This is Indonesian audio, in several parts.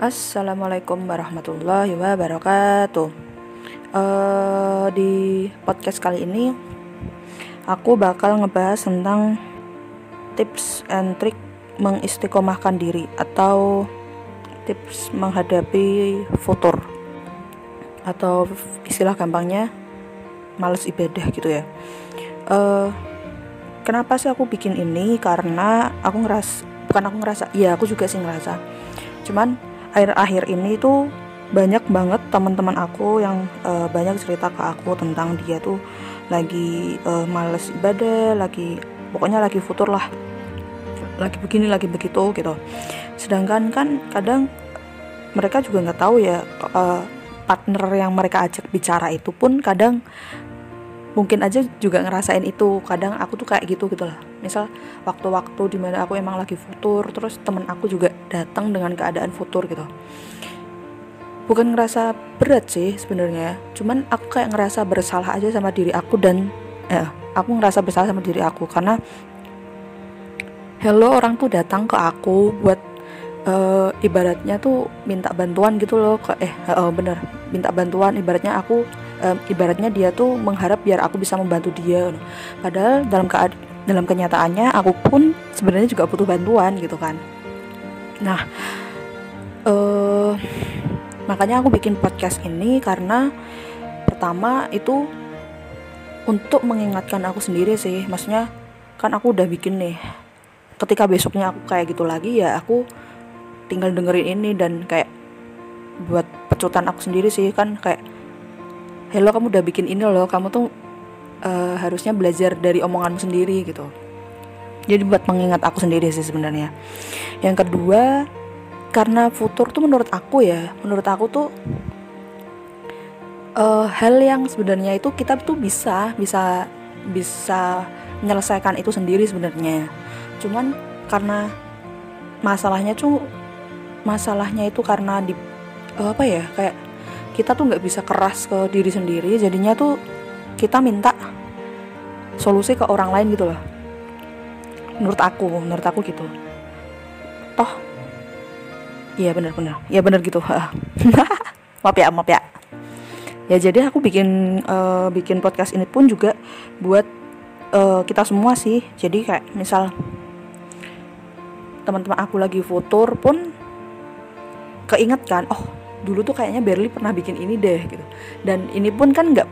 Assalamualaikum warahmatullahi wabarakatuh. Uh, di podcast kali ini, aku bakal ngebahas tentang tips and trick mengistiqomahkan diri atau tips menghadapi futur atau istilah gampangnya males ibadah gitu ya. Uh, kenapa sih aku bikin ini? Karena aku ngeras, bukan aku ngerasa, iya aku juga sih ngerasa. Cuman akhir-akhir ini tuh banyak banget teman-teman aku yang uh, banyak cerita ke aku tentang dia tuh lagi uh, males ibadah, lagi pokoknya lagi futur lah, lagi begini lagi begitu gitu. Sedangkan kan kadang mereka juga nggak tahu ya uh, partner yang mereka ajak bicara itu pun kadang mungkin aja juga ngerasain itu. Kadang aku tuh kayak gitu gitu lah. Misal waktu-waktu di mana aku emang lagi futur terus temen aku juga datang dengan keadaan futur gitu. Bukan ngerasa berat sih sebenarnya. Cuman aku kayak ngerasa bersalah aja sama diri aku dan eh aku ngerasa bersalah sama diri aku. Karena hello orang tuh datang ke aku buat uh, ibaratnya tuh minta bantuan gitu loh. Ke eh uh, bener minta bantuan. Ibaratnya aku um, ibaratnya dia tuh mengharap biar aku bisa membantu dia padahal dalam kead dalam kenyataannya aku pun sebenarnya juga butuh bantuan gitu kan. Nah uh, makanya aku bikin podcast ini karena pertama itu untuk mengingatkan aku sendiri sih. Maksudnya kan aku udah bikin nih. Ketika besoknya aku kayak gitu lagi ya aku tinggal dengerin ini dan kayak buat pecutan aku sendiri sih. Kan kayak hello kamu udah bikin ini loh. Kamu tuh uh, harusnya belajar dari omonganmu sendiri gitu. Jadi buat mengingat aku sendiri sih sebenarnya. Yang kedua karena futur tuh menurut aku ya menurut aku tuh uh, hal yang sebenarnya itu kita tuh bisa bisa bisa menyelesaikan itu sendiri sebenarnya. Cuman karena masalahnya tuh masalahnya itu karena di uh, apa ya kayak kita tuh nggak bisa keras ke diri sendiri jadinya tuh kita minta solusi ke orang lain gitu loh. Menurut aku menurut aku gitu. Toh iya bener-bener ya bener gitu maaf ya maaf ya. Ya jadi aku bikin uh, bikin podcast ini pun juga buat uh, kita semua sih. Jadi kayak misal teman-teman aku lagi futur pun keinget kan oh dulu tuh kayaknya Berli pernah bikin ini deh gitu. Dan ini pun kan nggak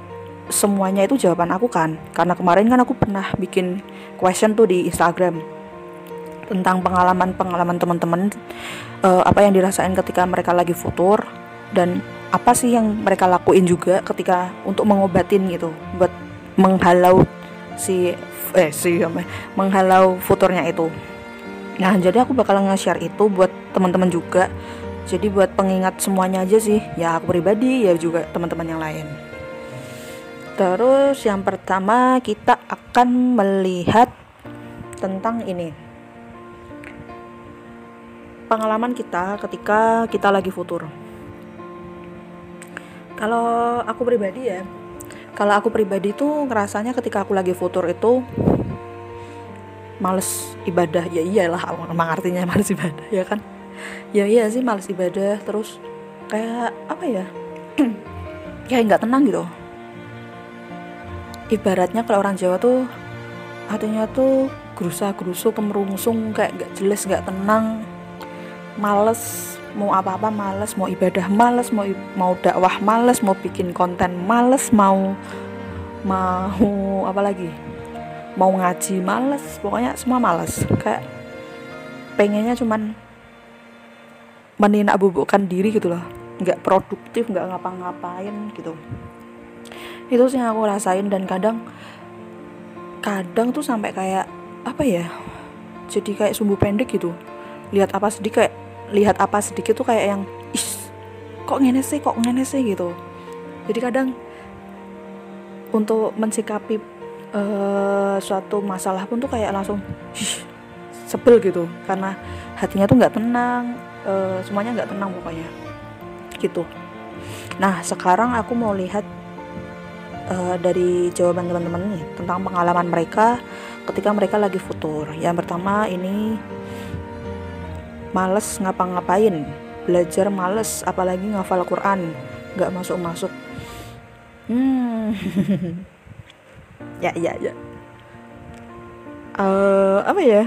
semuanya itu jawaban aku kan. Karena kemarin kan aku pernah bikin question tuh di Instagram tentang pengalaman-pengalaman teman-teman uh, apa yang dirasain ketika mereka lagi futur dan apa sih yang mereka lakuin juga ketika untuk mengobatin gitu. Buat menghalau si eh si menghalau futurnya itu. Nah, jadi aku bakal nge-share itu buat teman-teman juga jadi buat pengingat semuanya aja sih, ya aku pribadi ya juga teman-teman yang lain. Terus yang pertama kita akan melihat tentang ini. Pengalaman kita ketika kita lagi futur. Kalau aku pribadi ya, kalau aku pribadi tuh ngerasanya ketika aku lagi futur itu males ibadah ya iyalah emang artinya males ibadah ya kan ya iya sih males ibadah. Terus kayak apa ya? Kayak nggak tenang gitu. Ibaratnya kalau orang Jawa tuh artinya tuh gerusa gerusu kemerungsung kayak nggak jelas nggak tenang. Males mau apa-apa males mau ibadah males mau mau dakwah males mau bikin konten males mau mau apa lagi? Mau ngaji males pokoknya semua males. Kayak pengennya cuman meninak bubukkan diri gitu loh. Nggak produktif nggak ngapa-ngapain gitu. Itu sih yang aku rasain dan kadang kadang tuh sampai kayak apa ya jadi kayak sumbu pendek gitu. Lihat apa sedikit kayak lihat apa sedikit tuh kayak yang is kok ngene sih kok ngene sih gitu. Jadi kadang untuk mensikapi uh, suatu masalah pun tuh kayak langsung sebel gitu karena hatinya tuh nggak tenang uh, semuanya nggak tenang pokoknya gitu. Nah sekarang aku mau lihat uh, dari jawaban teman-teman nih tentang pengalaman mereka ketika mereka lagi futur. Yang pertama ini males ngapa-ngapain belajar males apalagi ngafal Quran nggak masuk masuk hmm. Ya ya ya. Uh, apa ya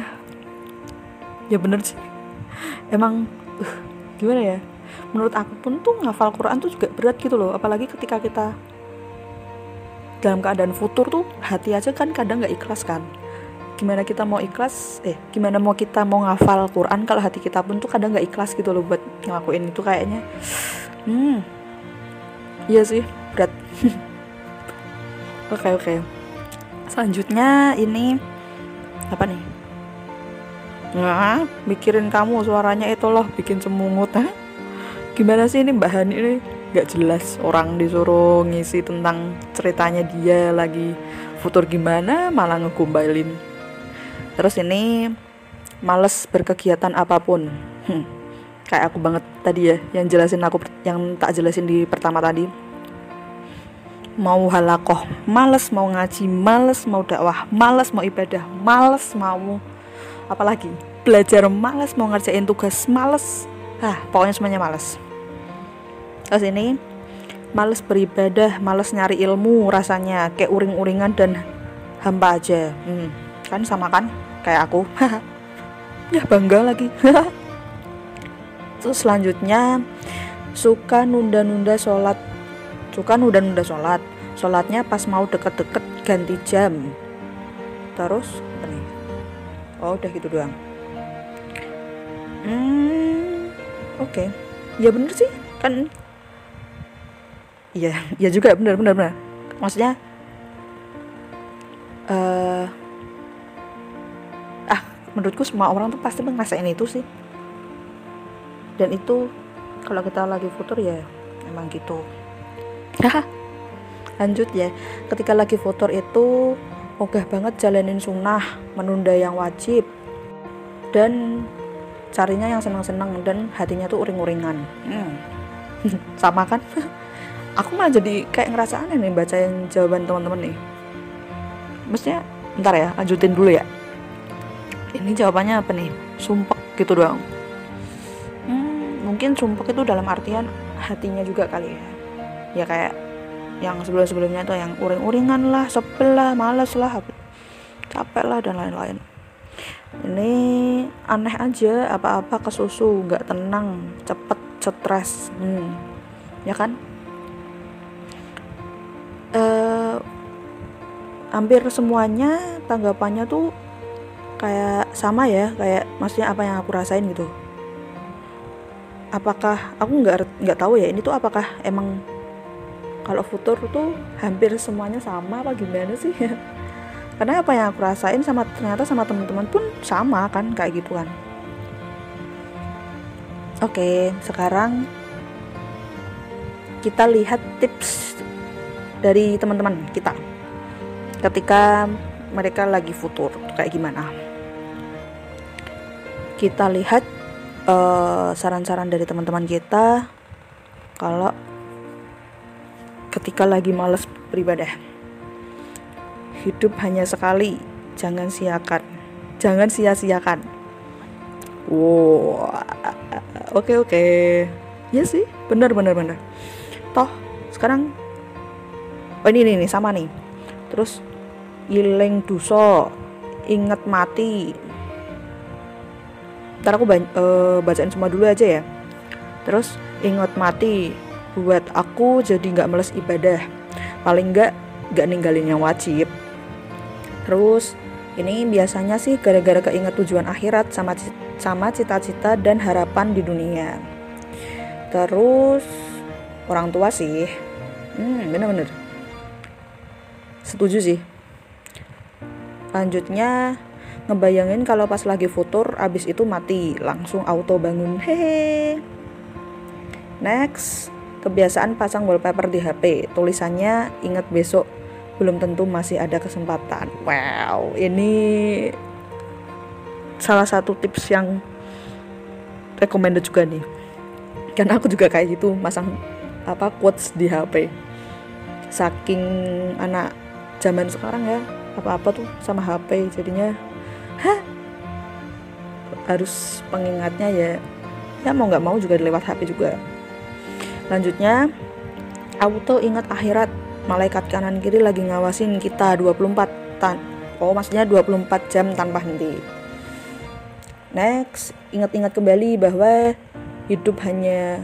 ya bener sih. Emang uh, gimana ya? Menurut aku pun tuh ngafal Quran tuh juga berat gitu loh. Apalagi ketika kita dalam keadaan futur tuh hati aja kan kadang nggak ikhlas kan. Gimana kita mau ikhlas eh gimana mau kita mau ngafal Quran kalau hati kita pun tuh kadang nggak ikhlas gitu loh buat ngelakuin itu kayaknya. Hmm. Iya sih berat. Oke oke. Okay, okay. selanjutnya ini apa nih Nah, mikirin kamu suaranya itu loh bikin semungut ha? Gimana sih ini Mbak Hani ini? Gak jelas orang disuruh ngisi tentang ceritanya dia lagi futur gimana malah ngegombalin. Terus ini males berkegiatan apa pun. Hmm, kayak aku banget tadi ya yang jelasin aku yang tak jelasin di pertama tadi. Mau halakoh males mau ngaji males mau dakwah males mau ibadah males mau apalagi belajar males mau ngerjain tugas males. Ah pokoknya semuanya males. Terus ini males beribadah males nyari ilmu rasanya kayak uring-uringan dan hampa aja. Hmm kan sama kan kayak aku. Ya bangga lagi. Terus selanjutnya suka nunda-nunda sholat. Suka nunda-nunda sholat. Sholatnya pas mau deket-deket ganti jam. Terus oh udah gitu doang. Hmm oke. Okay. ya bener sih kan? Iya ya juga bener bener bener. Maksudnya uh, menurutku semua orang tuh pasti ngerasain itu sih. Dan itu kalau kita lagi futur ya emang gitu. Lanjut ya. Ketika lagi futur itu ogah banget jalanin sunnah menunda yang wajib dan carinya yang senang-senang dan hatinya tuh uring-uringan. Hmm. sama kan? Aku malah jadi kayak ngerasa aneh nih baca yang jawaban teman-teman nih. Mestinya ntar ya lanjutin dulu ya. Ini jawabannya apa nih? Sumpah gitu doang. Hmm, mungkin sumpah itu dalam artian hatinya juga kali ya. Ya kayak yang sebelum-sebelumnya tuh yang uring-uringan lah sepel lah males lah capek lah dan lain-lain. Ini aneh aja apa-apa ke susu nggak tenang cepet stres hmm. ya kan? Uh, hampir semuanya tanggapannya tuh kayak sama ya kayak maksudnya apa yang aku rasain gitu. Apakah aku nggak nggak tahu ya ini tuh apakah emang kalau futur tuh hampir semuanya sama apa gimana sih? Karena apa yang aku rasain sama ternyata sama teman-teman pun sama kan kayak gitu kan. Oke sekarang kita lihat tips dari teman-teman kita. Ketika mereka lagi futur kayak gimana? Kita lihat eh, saran-saran dari teman-teman kita. Kalau ketika lagi males beribadah. Hidup hanya sekali jangan siakan jangan sia-siakan. Wow oke okay, oke. Okay. ya sih benar benar benar. Toh sekarang oh ini nih, nih sama nih. Terus ileng duso inget mati. Ntar aku uh, bacain semua dulu aja ya. Terus ingat mati buat aku jadi nggak males ibadah. Paling nggak nggak ninggalin yang wajib. Terus ini biasanya sih gara-gara keinget tujuan akhirat sama sama cita-cita dan harapan di dunia. Terus orang tua sih. Hmm bener-bener. Setuju sih. Lanjutnya ngebayangin kalau pas lagi futur abis itu mati langsung auto bangun. Hehe. Next kebiasaan pasang wallpaper di HP tulisannya ingat besok belum tentu masih ada kesempatan. Wow ini salah satu tips yang recommended juga nih. Karena aku juga kayak gitu masang apa quotes di HP saking anak zaman sekarang ya apa-apa tuh sama HP jadinya Hah? harus pengingatnya ya ya mau nggak mau juga lewat HP juga lanjutnya auto ingat akhirat. Malaikat kanan kiri lagi ngawasin kita 24 tan oh maksudnya 24 jam tanpa henti. Next ingat-ingat kembali bahwa hidup hanya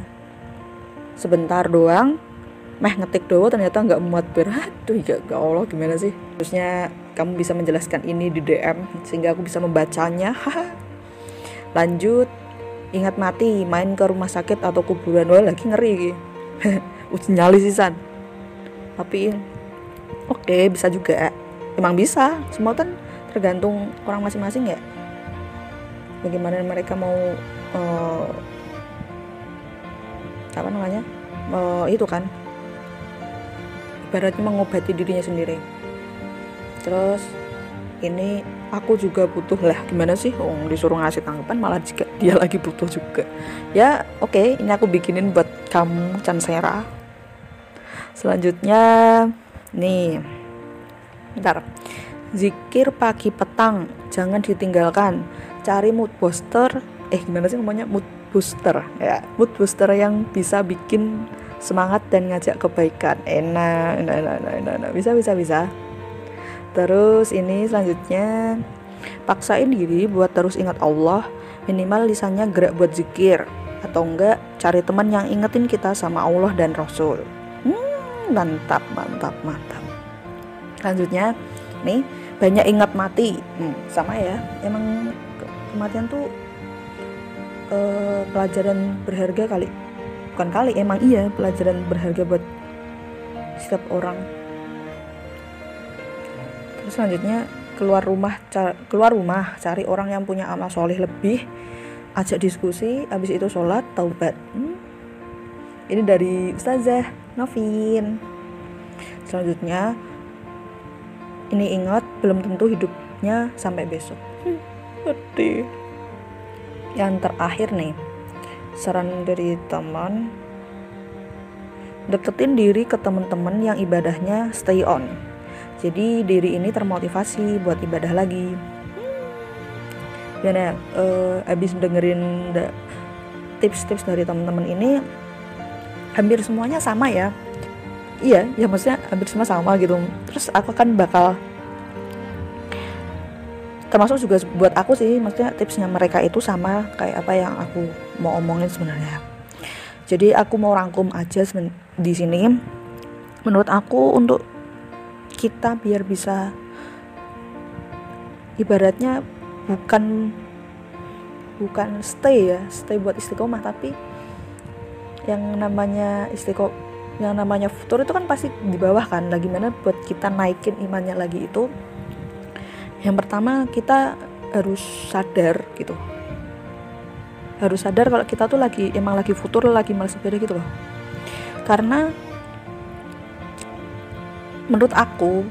sebentar doang. Meh ngetik doang ternyata nggak muat berat. Tuh ya Allah gimana sih? Terusnya kamu bisa menjelaskan ini di DM sehingga aku bisa membacanya. Lanjut ingat mati main ke rumah sakit atau kuburan wah lagi ngeri uji nyali sisan tapi oke okay, bisa juga emang bisa semua kan tergantung orang masing-masing ya. Bagaimana mereka mau uh, apa namanya uh, itu kan. Ibaratnya mengobati dirinya sendiri. Terus ini aku juga butuh lah gimana sih? Oh, disuruh ngasih tanggapan malah jika dia lagi butuh juga. Ya oke okay, ini aku bikinin buat kamu Cansera selanjutnya nih. Ntar zikir pagi petang jangan ditinggalkan. Cari mood booster. Eh gimana sih ngomongnya? Mood booster ya. Mood booster yang bisa bikin semangat dan ngajak kebaikan. Enak enak enak enak, enak. bisa bisa bisa Terus ini selanjutnya paksain diri buat terus ingat Allah, minimal lisannya gerak buat zikir atau enggak cari teman yang ingetin kita sama Allah dan Rasul. Hmm, mantap, mantap, mantap. Selanjutnya, nih banyak ingat mati. Hmm, sama ya, emang kematian tuh uh, pelajaran berharga kali. Bukan kali, emang iya pelajaran berharga buat setiap orang terus selanjutnya keluar rumah keluar rumah cari orang yang punya amal soleh lebih ajak diskusi habis itu sholat taubat. Hmm. ini dari Ustazah Novin. Selanjutnya ini ingat belum tentu hidupnya sampai besok. Hmm, yang terakhir nih saran dari teman deketin diri ke teman-teman yang ibadahnya stay on jadi diri ini termotivasi buat ibadah lagi. Dan ya uh, abis dengerin tips-tips dari teman-teman ini hampir semuanya sama ya. Iya ya maksudnya hampir semua sama gitu. Terus aku kan bakal termasuk juga buat aku sih maksudnya tipsnya mereka itu sama kayak apa yang aku mau omongin sebenarnya. Jadi aku mau rangkum aja di sini. Menurut aku untuk kita biar bisa ibaratnya bukan bukan stay ya stay buat istiqomah tapi yang namanya istiqomah yang namanya futur itu kan pasti di bawah kan. Lagi mana buat kita naikin imannya lagi itu? Yang pertama kita harus sadar gitu. Harus sadar kalau kita tuh lagi emang lagi futur lagi malas sepeda gitu loh. Karena menurut aku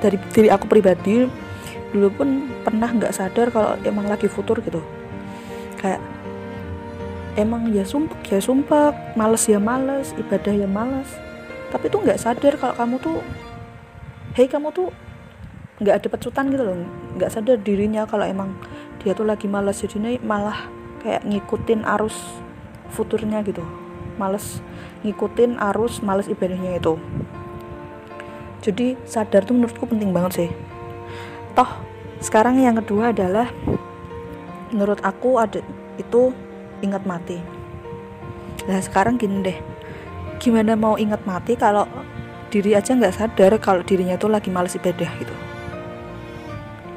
dari diri aku pribadi dulu pun pernah nggak sadar kalau emang lagi futur gitu. Kayak emang ya sumpah ya sumpah males ya males ibadah ya males. Tapi tuh nggak sadar kalau kamu tuh hei kamu tuh nggak ada pecutan gitu loh. Nggak sadar dirinya kalau emang dia tuh lagi males. Jadi ini malah kayak ngikutin arus futurnya gitu. Males ngikutin arus males ibadahnya itu jadi sadar tuh menurutku penting banget sih. Toh sekarang yang kedua adalah menurut aku ada itu ingat mati. Nah sekarang gini deh. Gimana mau ingat mati kalau diri aja nggak sadar kalau dirinya tuh lagi males ibadah gitu?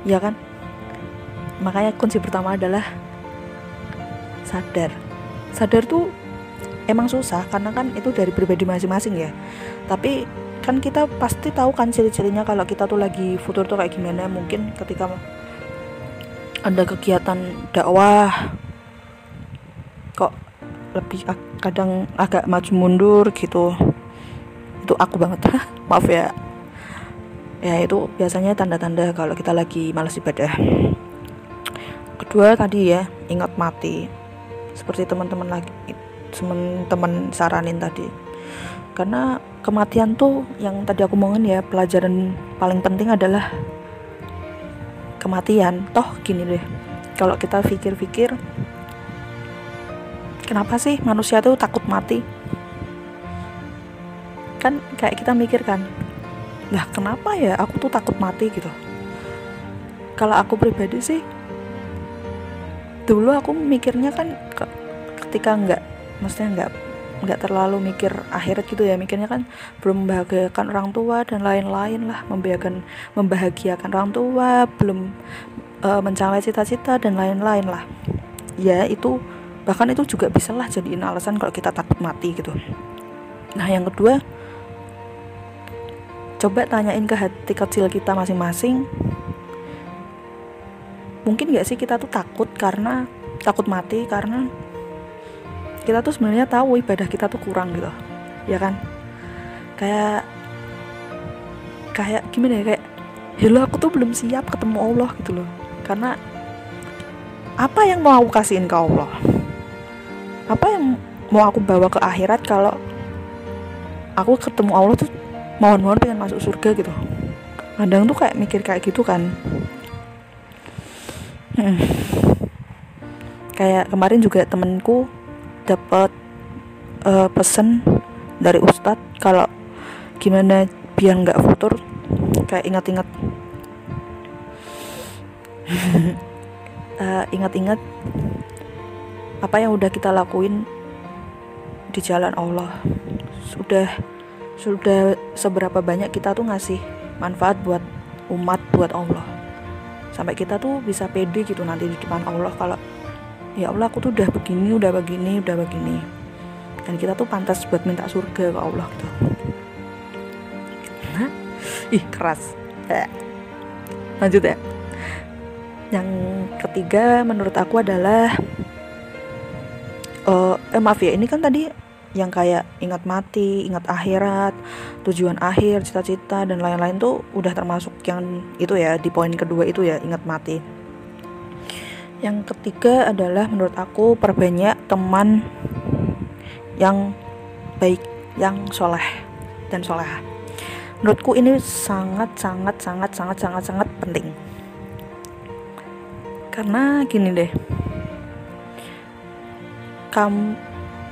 Ya kan? Makanya kunci pertama adalah sadar. Sadar tuh emang susah karena kan itu dari pribadi masing-masing ya. Tapi kan kita pasti tahu kan ciri-cirinya kalau kita tuh lagi futur tuh kayak gimana. Mungkin ketika ada kegiatan dakwah kok lebih kadang agak maju mundur gitu. Itu aku banget. Maaf ya. Ya itu biasanya tanda-tanda kalau kita lagi malas ibadah. Kedua tadi ya ingat mati. Seperti teman-teman lagi teman-teman saranin tadi karena kematian tuh yang tadi aku ngomongin ya pelajaran paling penting adalah kematian. Toh gini deh. Kalau kita pikir-pikir kenapa sih manusia tuh takut mati? Kan kayak kita mikir kan lah kenapa ya aku tuh takut mati? gitu. Kalau aku pribadi sih dulu aku mikirnya kan ketika nggak maksudnya nggak nggak terlalu mikir akhirat gitu ya. Mikirnya kan belum membahagiakan orang tua dan lain-lain lah. Membahagiakan membahagiakan orang tua belum uh, mencapai cita-cita dan lain-lain lah. Ya itu bahkan itu juga bisa lah jadiin alasan kalau kita takut mati gitu. Nah yang kedua coba tanyain ke hati kecil kita masing-masing mungkin gak sih kita tuh takut karena takut mati karena kita tuh sebenarnya tahu ibadah kita tuh kurang gitu ya kan? Kayak kayak gimana ya kayak ya aku tuh belum siap ketemu Allah gitu loh. Karena apa yang mau aku kasihin ke Allah? Apa yang mau aku bawa ke akhirat kalau aku ketemu Allah tuh mohon-mohon pengen masuk surga gitu? Kadang tuh kayak mikir kayak gitu kan. Hmm. kayak kemarin juga temenku dapat uh, pesan dari ustadz kalau gimana biar nggak futur kayak ingat-ingat. Uh, ingat-ingat apa yang udah kita lakuin di jalan Allah. Sudah sudah seberapa banyak kita tuh ngasih manfaat buat umat buat Allah. Sampai kita tuh bisa pede gitu nanti di depan Allah kalau ya Allah aku tuh udah begini udah begini udah begini. Dan kita tuh pantas buat minta surga ke Allah gitu. Nah, ih keras. Eh. lanjut ya. Yang ketiga menurut aku adalah uh, eh maaf ya ini kan tadi yang kayak ingat mati, ingat akhirat, tujuan akhir, cita-cita dan lain-lain tuh udah termasuk yang itu ya di poin kedua itu ya ingat mati. Yang ketiga adalah menurut aku perbanyak teman yang baik, yang soleh dan soleha. Menurutku ini sangat sangat sangat sangat sangat sangat penting. Karena gini deh, kamu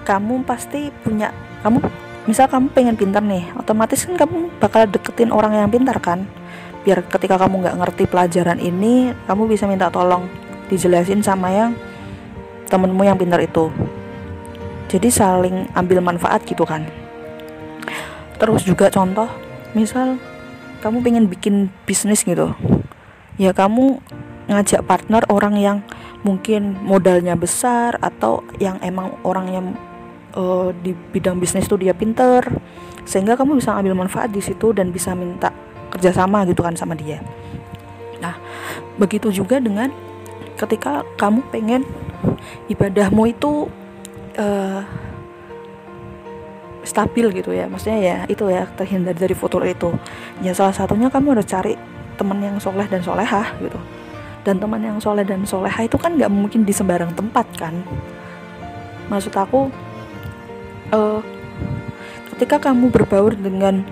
kamu pasti punya kamu misal kamu pengen pintar nih, otomatis kan kamu bakal deketin orang yang pintar kan. Biar ketika kamu nggak ngerti pelajaran ini, kamu bisa minta tolong dijelasin sama yang temenmu yang pintar itu. Jadi saling ambil manfaat gitu kan. Terus juga contoh misal kamu pengen bikin bisnis gitu. Ya kamu ngajak partner orang yang mungkin modalnya besar atau yang emang orang yang uh, di bidang bisnis tuh dia pinter. Sehingga kamu bisa ambil manfaat di situ dan bisa minta kerjasama gitu kan sama dia. Nah begitu juga dengan ketika kamu pengen ibadahmu itu uh, stabil gitu ya. Maksudnya ya itu ya terhindar dari foto itu. Ya salah satunya kamu harus cari teman yang soleh dan solehah gitu. Dan teman yang soleh dan solehah itu kan nggak mungkin di sembarang tempat kan. Maksud aku uh, ketika kamu berbaur dengan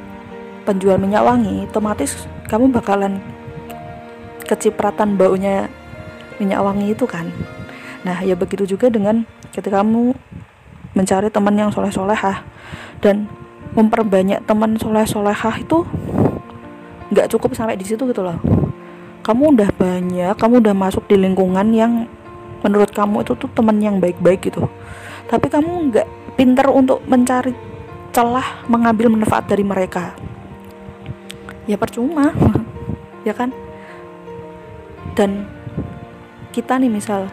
penjual minyak wangi otomatis kamu bakalan kecipratan baunya minyak wangi itu kan. Nah ya begitu juga dengan ketika kamu mencari teman yang soleh solehah dan memperbanyak teman soleh solehah itu nggak cukup sampai di situ gitu loh. Kamu udah banyak kamu udah masuk di lingkungan yang menurut kamu itu tuh teman yang baik-baik gitu. Tapi kamu nggak pinter untuk mencari celah mengambil manfaat dari mereka. Ya percuma ya kan? Dan kita nih misal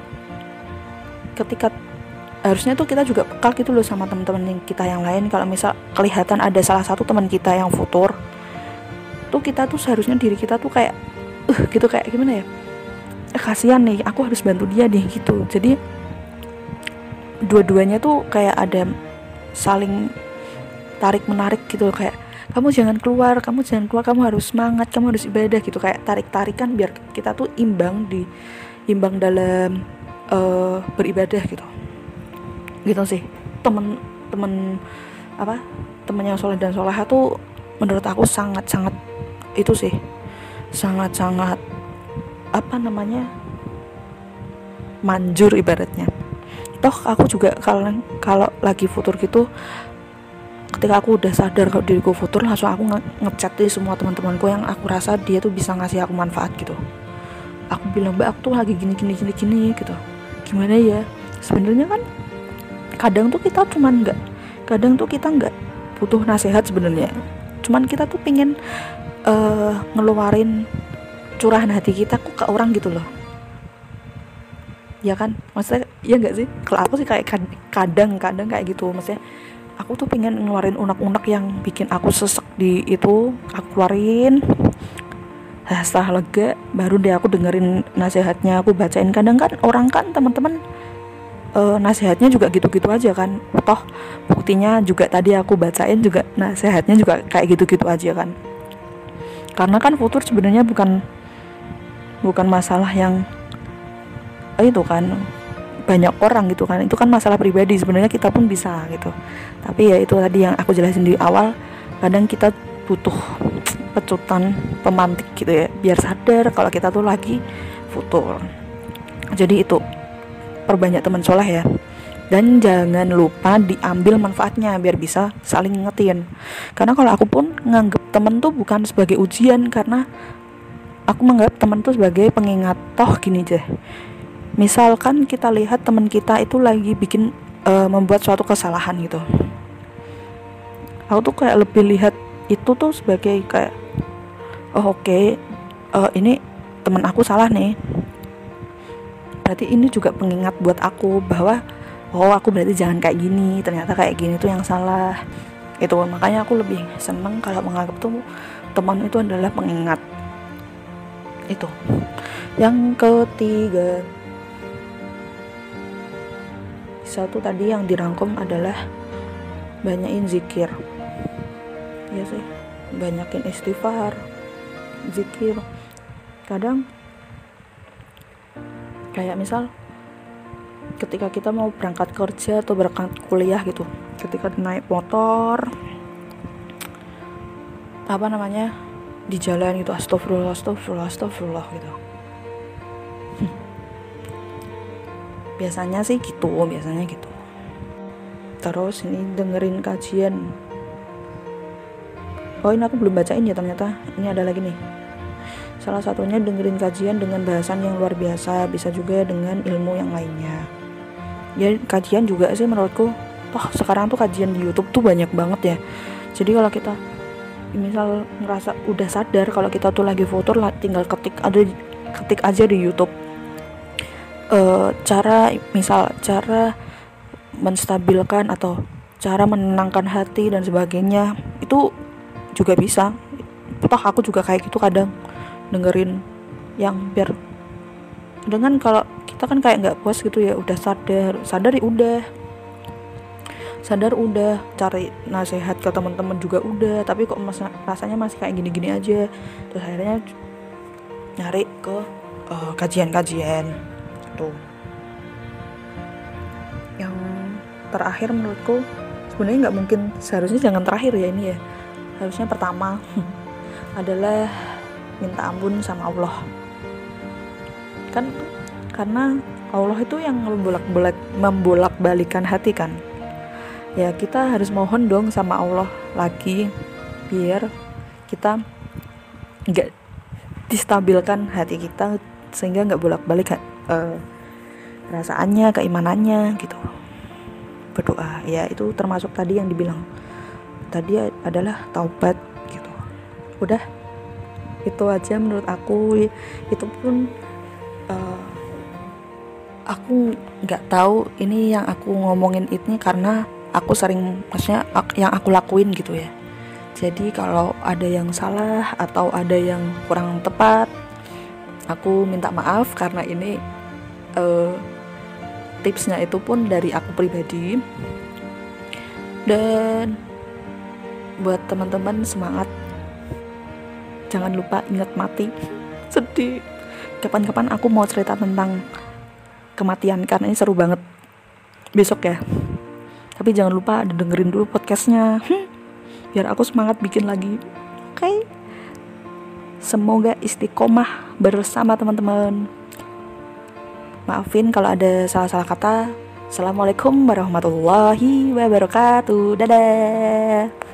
ketika harusnya tuh kita juga pekal gitu loh sama teman-teman kita yang lain. Kalau misal kelihatan ada salah satu teman kita yang futur tuh kita tuh seharusnya diri kita tuh kayak uh gitu kayak gimana ya? Eh, kasihan nih aku harus bantu dia nih gitu. Jadi dua-duanya tuh kayak ada saling tarik menarik gitu loh kayak kamu jangan keluar kamu jangan keluar kamu harus semangat kamu harus ibadah gitu. Kayak tarik tarikan biar kita tuh imbang di imbang dalam uh, beribadah gitu. Gitu sih. Temen temen apa temen yang soleh dan soleha tuh menurut aku sangat sangat itu sih. Sangat sangat apa namanya manjur ibaratnya. Toh aku juga kalau kalau lagi futur gitu ketika aku udah sadar kalau diriku futur langsung aku nge semua teman-temanku yang aku rasa dia tuh bisa ngasih aku manfaat gitu aku bilang mbak aku tuh lagi gini gini gini gini gitu. Gimana ya? Sebenarnya kan kadang tuh kita cuman nggak kadang tuh kita nggak butuh nasihat sebenarnya. Cuman kita tuh pengen uh, ngeluarin curahan hati kita kok ke orang gitu loh. Ya kan? Maksudnya ya nggak sih? Kalau aku sih kayak kadang-kadang kayak gitu. Maksudnya aku tuh pengen ngeluarin unek-unek yang bikin aku sesek di itu aku keluarin setelah lega baru deh aku dengerin nasihatnya aku bacain. Kadang kan orang kan teman-teman uh, nasihatnya juga gitu-gitu aja kan. Toh buktinya juga tadi aku bacain juga nasihatnya juga kayak gitu-gitu aja kan. Karena kan futur sebenarnya bukan bukan masalah yang itu kan banyak orang gitu kan. Itu kan masalah pribadi sebenarnya kita pun bisa gitu. Tapi ya itu tadi yang aku jelasin di awal kadang kita butuh pecutan pemantik gitu ya. Biar sadar kalau kita tuh lagi futur. Jadi itu perbanyak teman soleh ya. Dan jangan lupa diambil manfaatnya biar bisa saling ngetin karena kalau aku pun nganggep temen tuh bukan sebagai ujian karena aku menganggap temen tuh sebagai pengingat. Toh gini aja. Misalkan kita lihat teman kita itu lagi bikin uh, membuat suatu kesalahan gitu. Aku tuh kayak lebih lihat itu tuh sebagai kayak oh oke okay, uh, eh, ini teman aku salah nih. Berarti ini juga pengingat buat aku bahwa oh aku berarti jangan kayak gini ternyata kayak gini tuh yang salah. Itu makanya aku lebih seneng kalau menganggap tuh teman itu adalah pengingat. Itu. Yang ketiga. Satu tadi yang dirangkum adalah banyakin zikir ya sih. Banyakin istighfar zikir. Kadang kayak misal ketika kita mau berangkat kerja atau berangkat kuliah gitu ketika naik motor apa namanya di jalan gitu astagfirullah astagfirullah astagfirullah gitu. Biasanya sih gitu biasanya gitu. Terus ini dengerin kajian oh ini aku belum bacain ya ternyata. Ini ada lagi nih. Salah satunya dengerin kajian dengan bahasan yang luar biasa bisa juga dengan ilmu yang lainnya. Ya kajian juga sih menurutku. Toh sekarang tuh kajian di YouTube tuh banyak banget ya. Jadi kalau kita misal ngerasa udah sadar kalau kita tuh lagi foto tinggal ketik ada ketik aja di YouTube. Uh, cara misal cara menstabilkan atau cara menenangkan hati dan sebagainya itu juga bisa. Toh aku juga kayak gitu kadang dengerin yang biar dengan kalau kita kan kayak nggak puas gitu ya udah sadar sadar ya udah. Sadar udah cari nasihat ke teman-teman juga udah tapi kok mas, rasanya masih kayak gini-gini aja. Terus akhirnya nyari ke uh, kajian-kajian gitu. Yang terakhir menurutku sebenarnya nggak mungkin seharusnya jangan terakhir ya ini ya harusnya pertama adalah minta ampun sama Allah. Kan karena Allah itu yang membolak-balik membolak-balikan hati kan. Ya kita harus mohon dong sama Allah lagi biar kita nggak distabilkan hati kita sehingga nggak bolak-balik uh, perasaannya keimanannya gitu. Berdoa. Ya itu termasuk tadi yang dibilang tadi adalah taubat gitu. Udah itu aja menurut aku. Itu pun uh, aku nggak tahu ini yang aku ngomongin ini karena aku sering maksudnya yang aku lakuin gitu ya. Jadi kalau ada yang salah atau ada yang kurang tepat aku minta maaf karena ini uh, tipsnya itu pun dari aku pribadi. Dan buat teman-teman semangat. Jangan lupa ingat mati. Sedih. Kapan-kapan aku mau cerita tentang kematian karena ini seru banget. Besok ya. Tapi jangan lupa dengerin dulu podcastnya. Hmm, biar aku semangat bikin lagi. Oke? Okay? semoga istiqomah bersama teman-teman. Maafin kalau ada salah-salah kata. Assalamualaikum warahmatullahi wabarakatuh. Dadah.